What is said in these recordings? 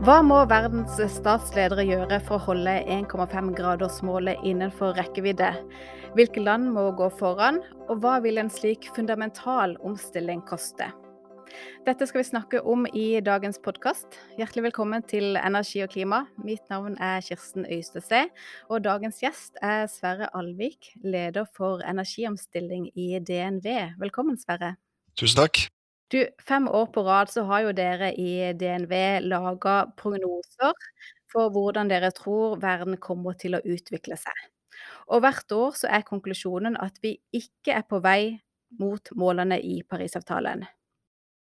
Hva må verdens statsledere gjøre for å holde 1,5-gradersmålet innenfor rekkevidde? Hvilke land må gå foran, og hva vil en slik fundamental omstilling koste? Dette skal vi snakke om i dagens podkast. Hjertelig velkommen til Energi og klima. Mitt navn er Kirsten Øystese, og dagens gjest er Sverre Alvik, leder for energiomstilling i DNV. Velkommen, Sverre. Tusen takk. Du, Fem år på rad så har jo dere i DNV laga prognoser for hvordan dere tror verden kommer til å utvikle seg. Og hvert år så er konklusjonen at vi ikke er på vei mot målene i Parisavtalen.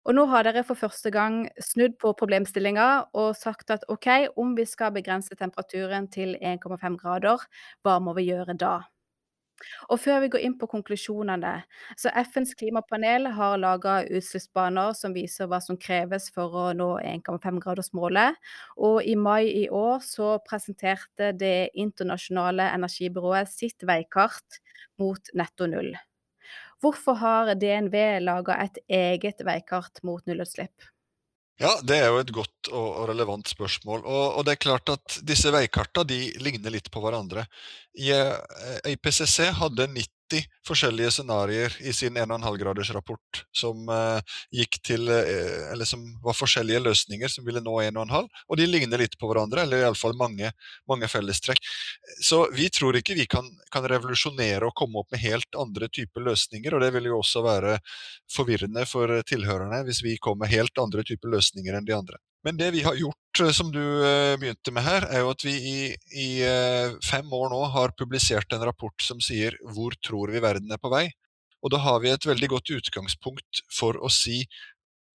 Og nå har dere for første gang snudd på problemstillinga og sagt at OK, om vi skal begrense temperaturen til 1,5 grader, hva må vi gjøre da? Og før vi går inn på konklusjonene, så FNs klimapanel har laga utslippsbaner som viser hva som kreves for å nå 1,5-gradersmålet. Og i mai i år så presenterte det internasjonale energibyrået sitt veikart mot netto null. Hvorfor har DNV laga et eget veikart mot nullutslipp? Ja, Det er jo et godt og relevant spørsmål. Og, og det er klart at Disse veikartene de ligner litt på hverandre. I, eh, IPCC hadde 90 forskjellige scenarioer i sin 1,5-gradersrapport som, uh, eller som var forskjellige løsninger som ville nå 1,5, og de ligner litt på hverandre, eller iallfall mange, mange fellestrekk. Så vi tror ikke vi kan, kan, revolusjonere og komme opp med helt andre typer løsninger, og det vil jo også være forvirrende for tilhørerne hvis vi kommer med helt andre typer løsninger enn de andre. Men det vi har gjort, eh, som du eh, begynte med her, er jo at vi i, i, eh, fem år nå har publisert en rapport som sier 'Hvor tror vi verden er på vei?' Og da har vi et veldig godt utgangspunkt for å si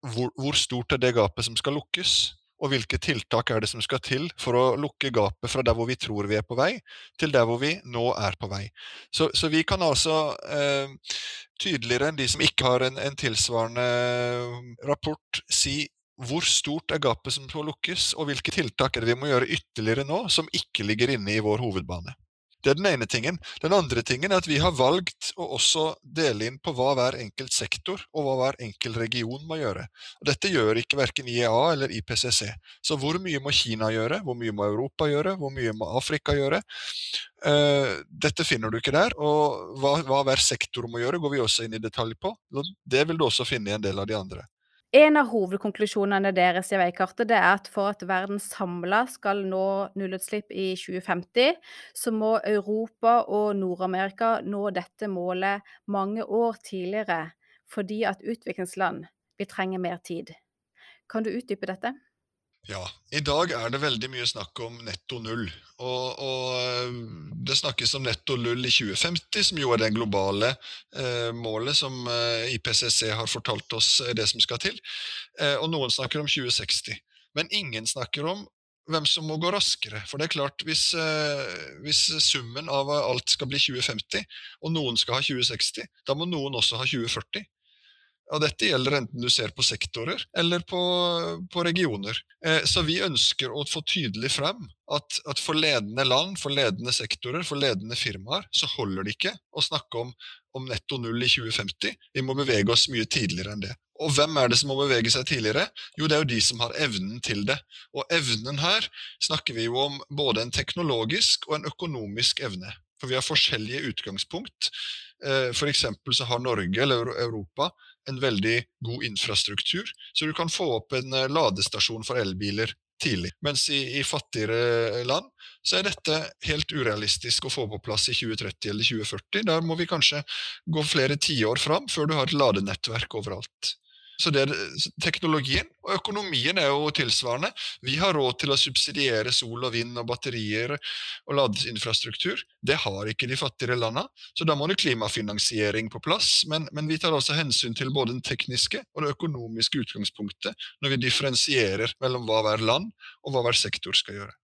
hvor, hvor stort er det gapet som skal lukkes, og hvilke tiltak er det som skal til for å lukke gapet fra der hvor vi tror vi er på vei, til der hvor vi nå er på vei. Så, så vi kan altså eh, tydeligere enn de som ikke har en, en tilsvarende rapport, si hvor stort er gapet som må lukkes, og hvilke tiltak er det vi må gjøre ytterligere nå, som ikke ligger inne i vår hovedbane. Det er den ene tingen. Den andre tingen er at vi har valgt å også dele inn på hva hver enkelt sektor og hva hver enkelt region må gjøre. Dette gjør ikke verken IEA eller IPCC. Så hvor mye må Kina gjøre, hvor mye må Europa gjøre, hvor mye må Afrika gjøre? Uh, dette finner du ikke der. Og hva, hva hver sektor må gjøre, går vi også inn i detalj på. Det vil du også finne i en del av de andre. En av hovedkonklusjonene deres i veikartet det er at for at verden samla skal nå nullutslipp i 2050, så må Europa og Nord-Amerika nå dette målet mange år tidligere, fordi at utviklingsland vil trenge mer tid. Kan du utdype dette? Ja, i dag er det veldig mye snakk om netto null. Og, og, det snakkes om netto null i 2050, som jo er det globale eh, målet som eh, IPCC har fortalt oss er det som skal til. Eh, og noen snakker om 2060. Men ingen snakker om hvem som må gå raskere. For det er klart, hvis, eh, hvis summen av alt skal bli 2050, og noen skal ha 2060, da må noen også ha 2040. Og dette gjelder enten du ser på sektorer eller på, på regioner. Eh, så vi ønsker å få tydelig frem at, at, for ledende land, for ledende sektorer, for ledende firmaer, så holder det ikke å snakke om, om netto null i 2050. Vi må bevege oss mye tidligere enn det. Og hvem er det som må bevege seg tidligere? Jo, det er jo de som har evnen til det. Og evnen her snakker vi jo om både en teknologisk og en økonomisk evne. For vi har forskjellige utgangspunkt. Eh, eksempel så har Norge eller Europa en veldig god infrastruktur, så du kan få opp en eh, ladestasjon for elbiler tidlig. Mens i, i, fattigere land så er dette helt urealistisk å få på plass i 2030 eller 2040. Der må vi kanskje gå flere tiår fram før du har et ladenettverk overalt. Så det, Teknologien og økonomien er jo tilsvarende. Vi har råd til å subsidiere sol og vind og batterier og ladeinfrastruktur. Det har ikke de fattigere landene, så da må det klimafinansiering på plass. Men, men, vi tar også hensyn til både den tekniske og det økonomiske utgangspunktet når vi differensierer mellom hva hver land og hva hver sektor skal gjøre.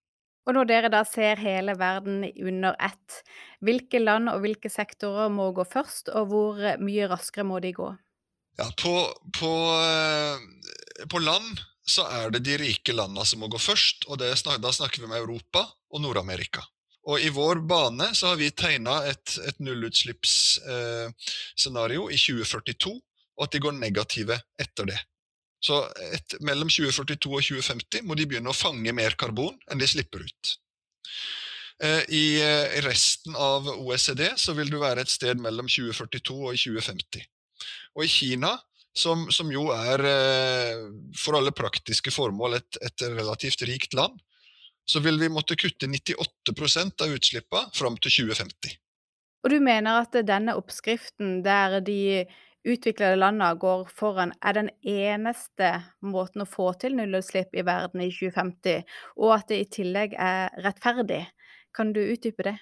Og når dere da ser hele verden under ett, hvilke land og hvilke sektorer må gå først, og hvor mye raskere må de gå? Ja, på, på, eh, på, land så er det de rike landene som må gå først, og snak, da snakker vi om Europa og Nord-Amerika. Og i vår bane så har vi tegna et, et nullutslippsscenario eh, i 2042, og at de går negative etter det. Så et, mellom 2042 og 2050 må de begynne å fange mer karbon enn de slipper ut. Eh, I resten av OECD så vil du være et sted mellom 2042 og 2050. Og i Kina, som, som jo er for alle praktiske formål et, et relativt rikt land, så vil vi måtte kutte 98% av utslippene fram til 2050. Og du mener at denne oppskriften der de utviklede landene går foran, er den eneste måten å få til nullutslipp i verden i 2050, og at det i tillegg er rettferdig? Kan du utdype det?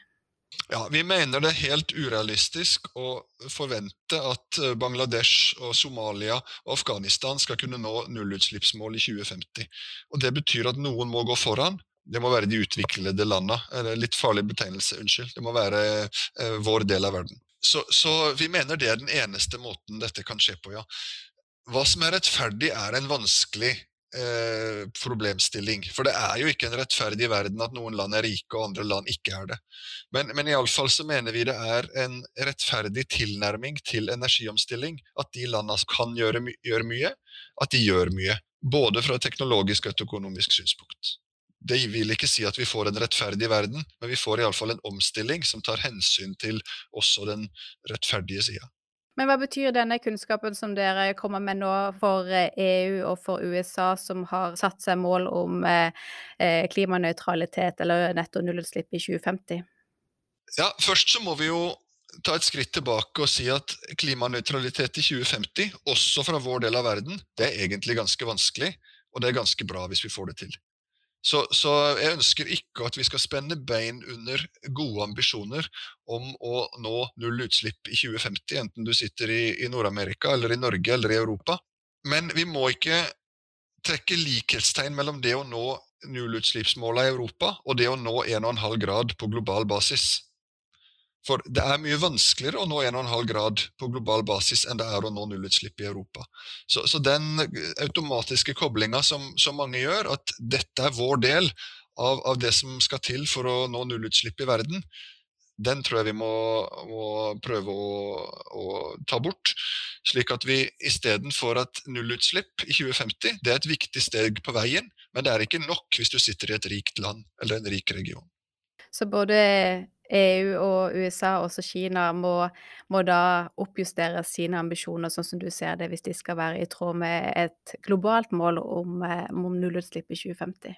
Ja, Vi mener det er helt urealistisk å forvente at Bangladesh, og Somalia og Afghanistan skal kunne nå nullutslippsmål i 2050. Og Det betyr at noen må gå foran, det må være de utviklede landa. Litt farlig betegnelse, unnskyld. Det må være eh, vår del av verden. Så, så, vi mener det er den eneste måten dette kan skje på, ja. Hva som er rettferdig, er en vanskelig eh, problemstilling. For det er jo ikke en rettferdig verden at noen land er rike og andre land ikke er det. Men, men iallfall så mener vi det er en rettferdig tilnærming til energiomstilling. At de landene kan gjøre, gjøre mye, at de gjør mye. Både fra et teknologisk og et økonomisk synspunkt. Det vil ikke si at vi får en rettferdig verden, men vi får iallfall en omstilling som tar hensyn til også den rettferdige sida. Men hva betyr denne kunnskapen som dere kommer med nå for EU eh, e og for USA, som har satt seg mål om eh, eh, klimanøytralitet eller netto nullutslipp i 2050? Ja, Først så må vi jo ta et skritt tilbake og si at klimanøytralitet i 2050, også fra vår del av verden, det er egentlig ganske vanskelig, og det er ganske bra hvis vi får det til. Så, så, jeg ønsker ikke at vi skal spenne bein under gode ambisjoner om å nå null utslipp i 2050, enten du sitter i, i Nord-Amerika eller i Norge eller i Europa. Men vi må ikke trekke likhetstegn mellom det å nå nullutslippsmålet i Europa og det å nå 1,5 grad på global basis. For det er mye vanskeligere å nå 1,5 grad på global basis enn det er å nå nullutslipp i Europa. Så, så den automatiske koblinga som, som, mange gjør, at dette er vår del av, av, det som skal til for å nå nullutslipp i verden, den tror jeg vi må, må prøve å, å, ta bort. Slik at vi istedenfor at nullutslipp i 2050 det er et viktig steg på veien, men det er ikke nok hvis du sitter i et rikt land eller en rik region. Så både EU og USA, også Kina, må, må, da oppjustere sine ambisjoner, sånn som du ser det, hvis de skal være i tråd med et globalt mål om, eh, om nullutslipp i 2050?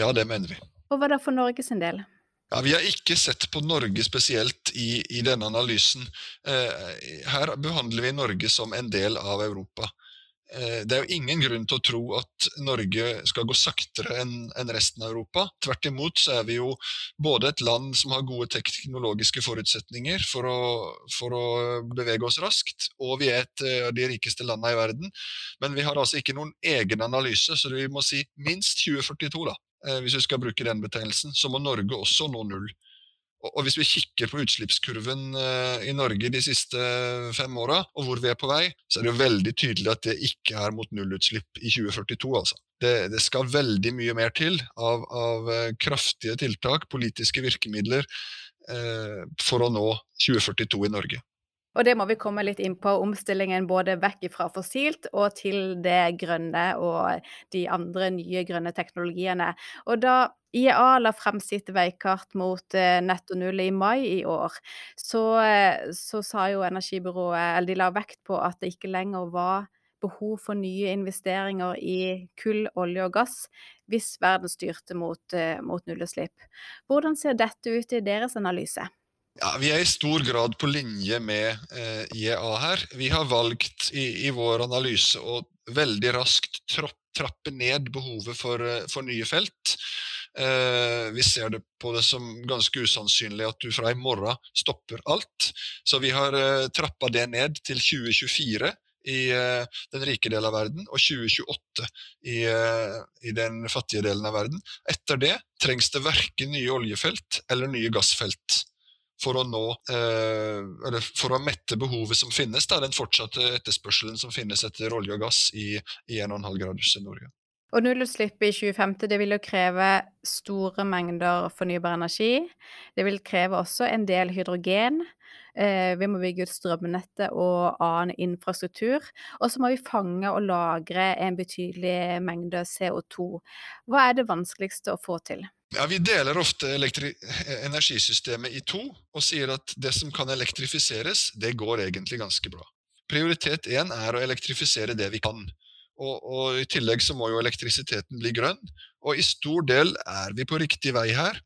Ja, det mener vi. Og hva da for Norge sin del? Ja, Vi har ikke sett på Norge spesielt i, i denne analysen. Eh, her behandler vi Norge som en del av Europa. Eh, det er jo ingen grunn til å tro at Norge skal gå saktere enn resten av Europa. Tvert imot så er vi jo både et land som har gode teknologiske forutsetninger for å, for å bevege oss raskt, og vi er et av de rikeste landene i verden. Men vi har altså ikke noen egen analyse, så vi må si minst 2042, da. Eh, hvis vi skal bruke den betegnelsen, så må Norge også nå null. Og hvis vi kikker på utslippskurven eh, i Norge de siste fem åra, og hvor vi er på vei, så er det jo veldig tydelig at det ikke er mot nullutslipp i 2042, altså. Det, det skal veldig mye mer til av, av eh, kraftige tiltak, politiske virkemidler, eh, for å nå 2042 i Norge. Og det må vi komme litt inn på, omstillingen både vekk fra fossilt og til det grønne og de andre nye grønne teknologiene. Og da IEA la frem sitt veikart mot eh, netto null i mai i år, så, eh, så sa jo energibyrået, eller de la vekt på at det ikke lenger var behov for nye investeringer i kull, olje og gass hvis verden styrte mot, eh, mot nullutslipp. Hvordan ser dette ut i deres analyse? Ja, Vi er i stor grad på linje med eh, IEA her. Vi har valgt i, i vår analyse å veldig raskt trappe ned behovet for, for nye felt. Eh, vi ser det på det som ganske usannsynlig at du fra i morgen stopper alt. Så vi har eh, trappa det ned til 2024 i eh, den rike delen av verden, og 2028 i, i, den fattige delen av verden. Etter det trengs det verken nye oljefelt eller nye gassfelt for å nå for å mette behovet som finnes, da, den fortsatte etterspørselen som finnes etter olje og gass i, i 1,5 graders Norge. Og nullutslipp i 2050 det vil jo kreve store mengder fornybar energi. Det vil kreve også en del hydrogen. Eh, vi må bygge ut strømnettet og annen infrastruktur. Og så må vi fange og lagre en betydelig mengde CO2. Hva er det vanskeligste å få til? Ja, Vi deler ofte energisystemet i to og sier at det som kan elektrifiseres, det går egentlig ganske bra. Prioritet én er å elektrifisere det vi kan. Og, og, I tillegg så må jo elektrisiteten bli grønn. Og i stor del er vi på riktig vei her.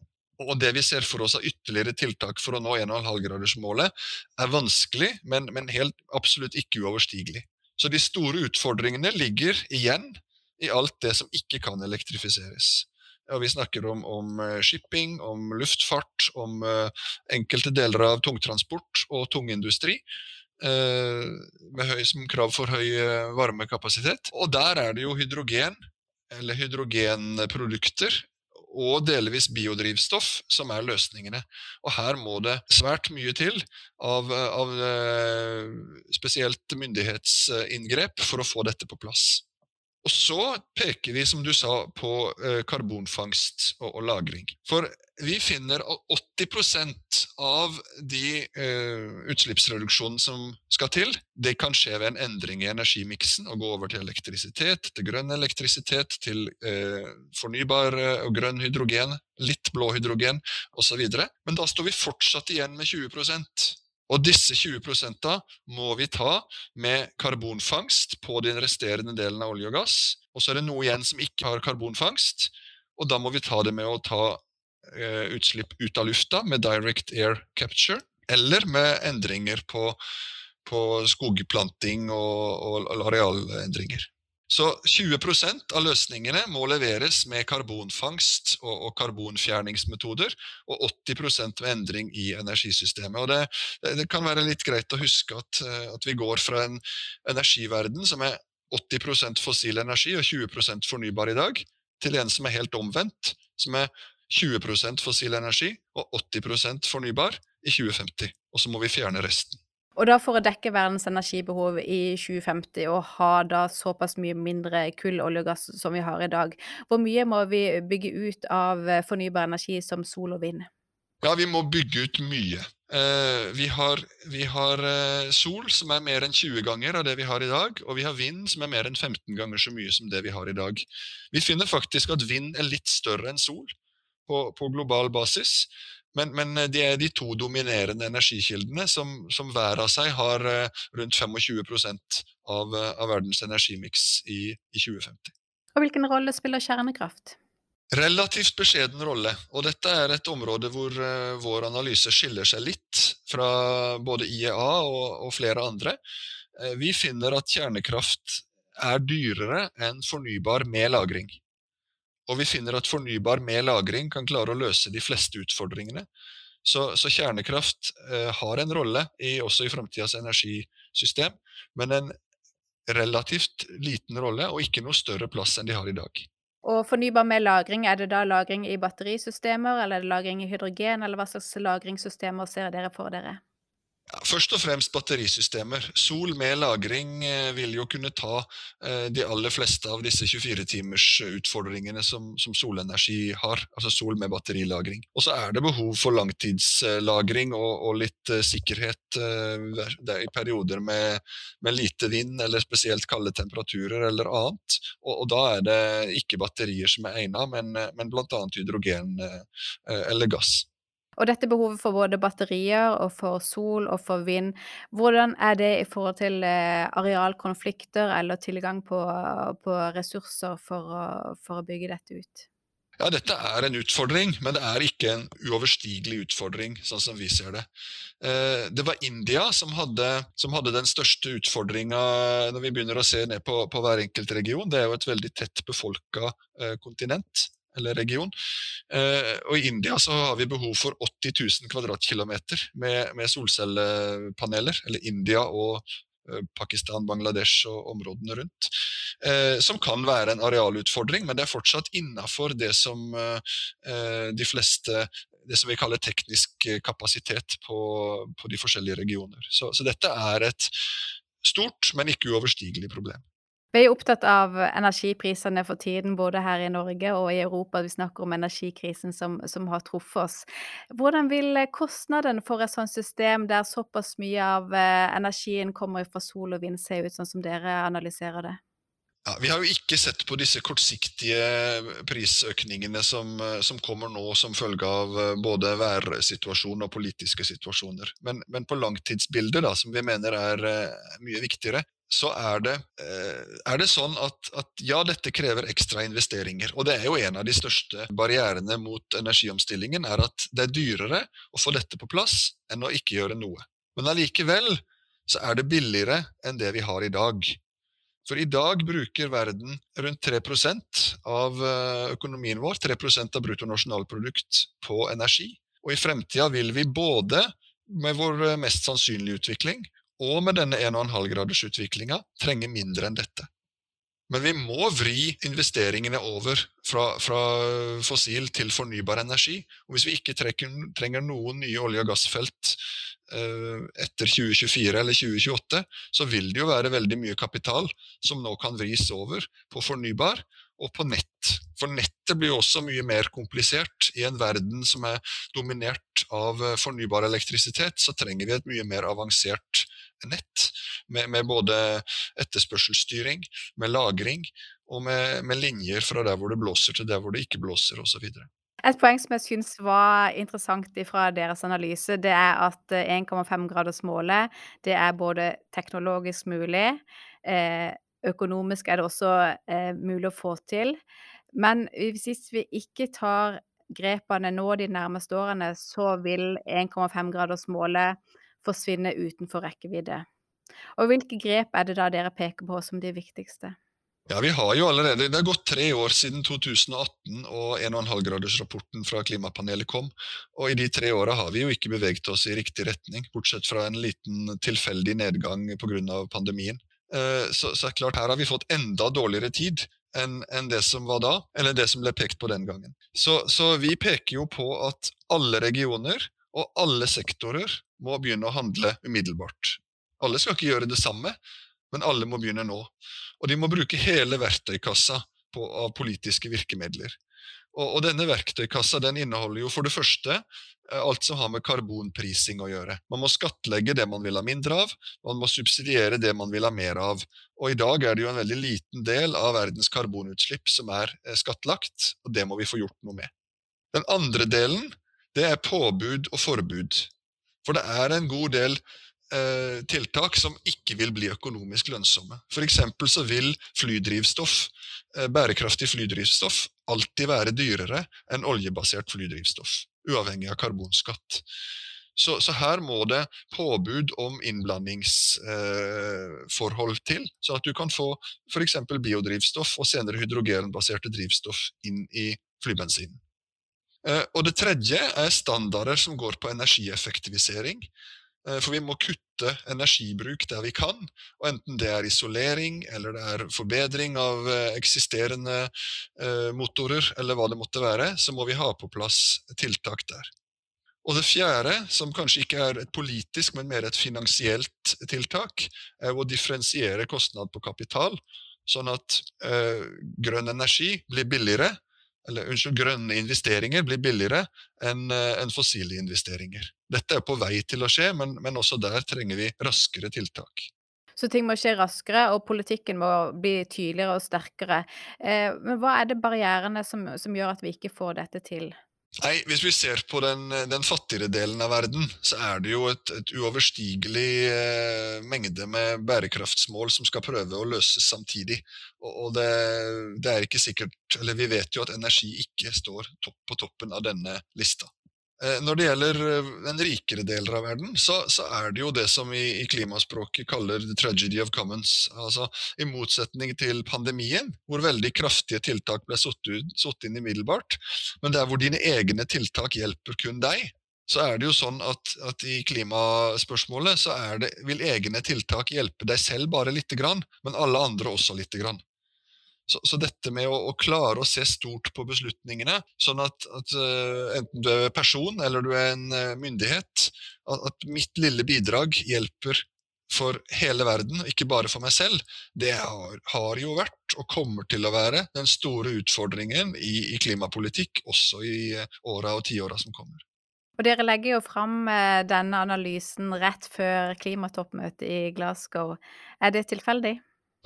Og det vi ser for oss av ytterligere tiltak for å nå 1,5-gradersmålet, er vanskelig, men, men, helt absolutt ikke uoverstigelig. Så de store utfordringene ligger igjen i alt det som ikke kan elektrifiseres. Og vi snakker om, om eh, shipping, om luftfart, om uh, enkelte deler av tungtransport og tungindustri. Uh, med høy, krav for høy uh, varmekapasitet. Og der er det jo hydrogen, eller hydrogenprodukter, og delvis biodrivstoff som er løsningene. Og her må det svært mye til av, av spesielt myndighetsinngrep for å få dette på plass. Og så peker vi, som du sa, på eh, karbonfangst og, og, lagring. For vi finner at 80% av de eh, utslippsreduksjonene som skal til, det kan skje ved en endring i energimiksen og gå over til elektrisitet, til grønn elektrisitet, til eh, fornybar og grønn hydrogen, litt blå hydrogen osv. Men da står vi fortsatt igjen med 20 og disse 20% må vi ta med karbonfangst på den resterende delen av olje og gass. Og så er det noe igjen som ikke har karbonfangst, og da må vi ta det med å ta eh, utslipp ut av lufta med direct air capture, eller med endringer på, på skogplanting og, og arealendringer. Så 20% av løsningene må leveres med karbonfangst og, og karbonfjerningsmetoder, og 80 med endring i energisystemet. Og det, det, kan være litt greit å huske at, eh, at vi går fra en energiverden som er 80 fossil energi og 20 fornybar i dag, til en som er helt omvendt, som er 20 fossil energi og 80% fornybar i 2050. Og så må vi fjerne resten. Og da for å dekke verdens energibehov i 2050 og ha da såpass mye mindre kull, olje og gass som vi har i dag, hvor mye må vi bygge ut av eh, fornybar energi som sol og vind? Ja, vi må bygge ut mye. Eh, vi, har, vi har, eh, sol som er mer enn 20 ganger av det vi har i dag, og vi har vind som er mer enn 15 ganger så mye som det vi har i dag. Vi finner faktisk at vind er litt større enn sol på, på global basis. Men, men, eh, det er de to dominerende energikildene som, som hver av seg har eh, rundt 25 av, eh, av verdens energimiks i, i 2050. Og Hvilken rolle spiller kjernekraft? Relativt beskjeden rolle. Og dette er et område hvor uh, vår analyse skiller seg litt fra både IEA og, og flere andre. Uh, vi finner at kjernekraft er dyrere enn fornybar med lagring. Og vi finner at fornybar med lagring kan klare å løse de fleste utfordringene. Så, så kjernekraft eh, har en rolle i, også i framtidas energisystem, men en relativt liten rolle, og ikke noe større plass enn de har i dag. Og fornybar med lagring, er det da lagring i batterisystemer, eller er det lagring i hydrogen, eller hva slags lagringssystemer ser dere for dere? Ja, først og fremst batterisystemer. Sol med lagring eh, vil jo kunne ta eh, de aller fleste av disse 24-timers-utfordringene som, som, solenergi har. Altså sol med batterilagring. Og så er det behov for langtidslagring og, og litt sikkerhet i perioder med, med, lite vind eller spesielt kalde temperaturer eller annet. Og, og da er det ikke batterier som er egnet, men, men bl.a. hydrogen eller gass. Og dette behovet for både batterier og for sol og for vind, hvordan er det i forhold til eh, arealkonflikter eller tilgang på, på ressurser for å, for å bygge dette ut? Ja, dette er en utfordring, men det er ikke en uoverstigelig utfordring, sånn som vi ser det. Eh, det var India som hadde, som hadde den største utfordringa når vi begynner å se ned på, på, hver enkelt region. Det er jo et veldig tett befolka eh, kontinent eller region. Eh, og I India så har vi behov for 80 000 kvadratkilometer med, med solcellepaneler. Eller India og eh, Pakistan, Bangladesh og områdene rundt. Eh, som kan være en arealutfordring, men det er fortsatt innafor det som eh, de fleste det som vi kaller teknisk kapasitet på, på de forskjellige regioner. Så, så dette er et stort, men ikke uoverstigelig problem. Vi er opptatt av energiprisene for tiden, både her i Norge og i Europa. Vi snakker om energikrisen som som har truffet oss. Hvordan vil kostnaden for et sånt system der såpass mye av, eh, energien kommer fra sol og vind se ut, sånn som dere analyserer det? Ja, Vi har jo ikke sett på disse kortsiktige prisøkningene som, som kommer nå som følge av eh, både værsituasjon og politiske situasjoner. Men, men på langtidsbildet, da, som vi mener er mye viktigere, så er det, uh, er det sånn at, at, ja, dette krever ekstra investeringer. Og det er jo en av de største barrierene mot energiomstillingen, er at det er dyrere å få dette på plass enn å ikke gjøre noe. Men allikevel så er det billigere enn det vi har i dag. For i dag bruker verden rundt 3 av eh, økonomien vår, 3% av bruttonasjonalprodukt, på energi. Og i fremtida vil vi både med vår eh, mest sannsynlige utvikling og med denne 1,5-gradersutviklinga trenge mindre enn dette. Men vi må vri investeringene over fra, fra, fossil til fornybar energi. Og hvis vi ikke trenger, trenger noen nye olje- og gassfelt Eh, etter 2024 eller 2028, så vil det jo være veldig mye kapital som nå kan vris over på fornybar og på nett. For nettet blir også mye mer komplisert. I en verden som er dominert av eh, fornybar elektrisitet, så trenger vi et mye mer avansert nett. Med, med både etterspørselsstyring, med lagring og med, med linjer fra der hvor det blåser til der hvor det ikke blåser osv. Et poeng som jeg syns var interessant fra deres analyse, det er at 1,5-gradersmålet, det er både teknologisk mulig, eh, økonomisk er det også eh, mulig å få til. Men hvis vi ikke tar grepene nå de nærmeste årene, så vil 1,5-gradersmålet forsvinne utenfor rekkevidde. Og hvilke grep er det da dere peker på som de viktigste? Ja, vi har jo allerede, Det har gått tre år siden 2018 og 1,5-gradersrapporten fra klimapanelet kom. Og i de tre åra har vi jo ikke beveget oss i riktig retning, bortsett fra en liten tilfeldig nedgang pga. pandemien. Så, så, så klart her har vi fått enda dårligere tid enn, en det som var da, eller det som ble pekt på den gangen. Så, så vi peker jo på at alle regioner og alle sektorer må begynne å handle umiddelbart. Alle skal ikke gjøre det samme, men alle må begynne nå. Og de må bruke hele verktøykassa på, av politiske virkemidler. Og, og, denne verktøykassa den inneholder jo for det første eh, alt som har med karbonprising å gjøre. Man må skattlegge det man vil ha mindre av, man må subsidiere det man vil ha mer av. Og i dag er det jo en veldig liten del av verdens karbonutslipp som er eh, skattlagt, og det må vi få gjort noe med. Den andre delen, det er påbud og forbud. For det er en god del Eh, tiltak som ikke vil bli økonomisk lønnsomme. F.eks. så vil flydrivstoff, eh, bærekraftig flydrivstoff alltid være dyrere enn oljebasert flydrivstoff, uavhengig av karbonskatt. Så, så her må det påbud om innblandingsforhold eh, til, så at du kan få f.eks. biodrivstoff og senere hydrogenbaserte drivstoff inn i flybensinen. Eh, og det tredje er standarder som går på energieffektivisering. Eh, for vi må kutte energibruk der vi kan, og enten det er isolering eller det er forbedring av eh, eksisterende motorer, eller hva det måtte være, så må vi ha på plass tiltak der. Og det fjerde, som kanskje ikke er et politisk, men mer et finansielt tiltak, er å differensiere kostnad på kapital, sånn at grønn energi blir billigere, eller unnskyld, grønne investeringer blir billigere enn eh, en fossile investeringer. Dette er på vei til å skje, men, men også der trenger vi raskere tiltak. Så ting må skje raskere, og politikken må bli tydeligere og sterkere. Eh, men hva er det barrierene som, som gjør at vi ikke får dette til? Nei, Hvis vi ser på den, den, fattigere delen av verden, så er det jo et, et uoverstigelig eh, mengde med bærekraftsmål som skal prøve å løses samtidig. Og, og det, det, er ikke sikkert, eller Vi vet jo at energi ikke står topp på toppen av denne lista. Eh, når det gjelder eh, den rikere deler av verden, så, så er det jo det som i, i, klimaspråket kaller the tragedy of commons. Altså, I motsetning til pandemien, hvor veldig kraftige tiltak ble satt inn umiddelbart, men der hvor dine egne tiltak hjelper kun deg, så er det jo sånn at, at i klimaspørsmålet så det, vil egne tiltak hjelpe deg selv bare lite grann, men alle andre også lite grann. Så, så, dette med å, å, klare å se stort på beslutningene, sånn at, at uh, enten du er person eller du er en uh, myndighet, at, at, mitt lille bidrag hjelper for hele verden, ikke bare for meg selv, det har, har jo vært og kommer til å være den store utfordringen i, i klimapolitikk også i åra og tiåra som kommer. Og dere legger jo fram denne analysen rett før klimatoppmøtet i Glasgow. Er det tilfeldig?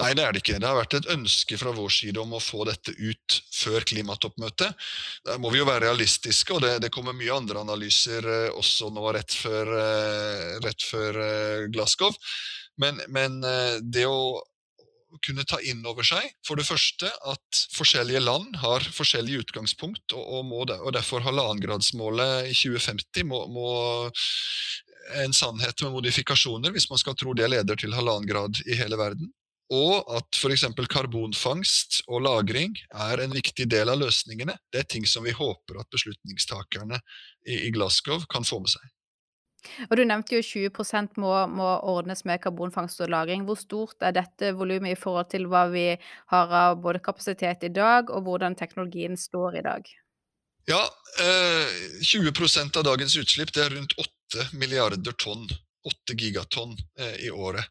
Nei, det er det ikke. Det har vært et ønske fra vår side om å få dette ut før klimatoppmøtet. Der må vi jo være realistiske, og det, det kommer mye andre analyser eh, også nå rett før, eh, rett før Glasgow. Men, men det å kunne ta inn over seg for det første at forskjellige land har forskjellig utgangspunkt, og, og, må, og derfor halvannengradsmålet i 2050 må, må en sannhet med modifikasjoner, hvis man skal tro det leder til halvannen grad i hele verden. Og at f.eks. karbonfangst og -lagring er en viktig del av løsningene. Det er ting som vi håper at beslutningstakerne i Glasgow kan få med seg. Og Du nevnte jo 20 må, må ordnes med karbonfangst og -lagring. Hvor stort er dette volumet i forhold til hva vi har av både kapasitet i dag, og hvordan teknologien står i dag? Ja, eh, 20% av dagens utslipp det er rundt 8 milliarder tonn. 8 gigatonn eh, i året.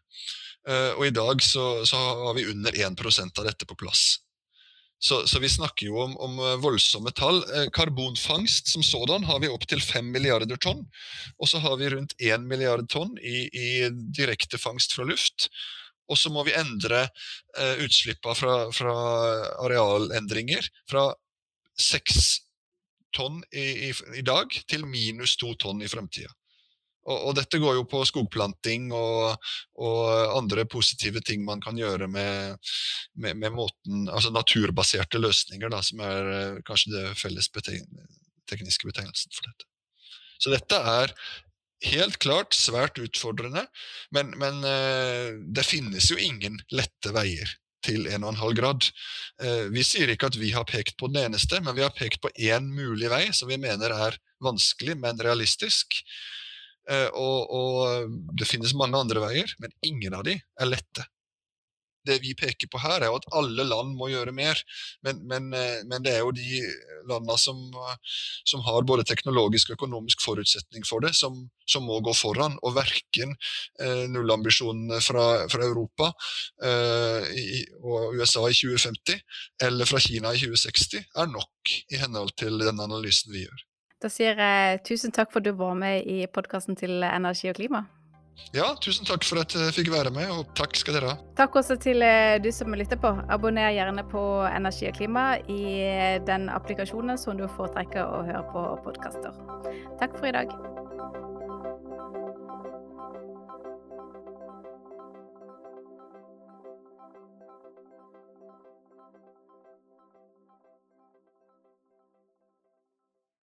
Eh, og i dag så, så, har vi under 1% av dette på plass. Så, så, vi snakker jo om, om, eh, voldsomme tall. Eh, karbonfangst som sådan har vi opptil 5 milliarder tonn. Og så har vi rundt 1 milliard tonn i, i direkte fra luft. Og så må vi endre eh, utslippene fra, fra, arealendringer fra 6 tonn i, i, i, dag til minus 2 tonn i fremtida. Og, og, dette går jo på skogplanting og, og, andre positive ting man kan gjøre med, med, med måten, altså naturbaserte løsninger, da, som er eh, kanskje det felles betegn, tekniske betegnelsen for dette. Så dette er helt klart svært utfordrende, men, men uh, det finnes jo ingen lette veier til 1,5 grad. Uh, vi sier ikke at vi har pekt på den eneste, men vi har pekt på én mulig vei som vi mener er vanskelig, men realistisk. Eh, og, og, det finnes mange andre veier, men ingen av de er lette. Det vi peker på her, er jo at alle land må gjøre mer. Men, men, eh, men det er jo de landene som, som, har både teknologisk og økonomisk forutsetning for det, som, som må gå foran. Og verken eh, nullambisjonene fra, fra Europa eh, i, og USA i 2050 eller fra Kina i 2060 er nok i henhold til den analysen vi gjør. Da sier jeg tusen takk for at du var med i podkasten til Energi og klima. Ja, tusen takk for at jeg fikk være med, og takk skal dere ha. Takk også til eh, du som lytter på. Abonner gjerne på Energi og klima i den applikasjonen som du foretrekker å høre på podkaster. Takk for i dag.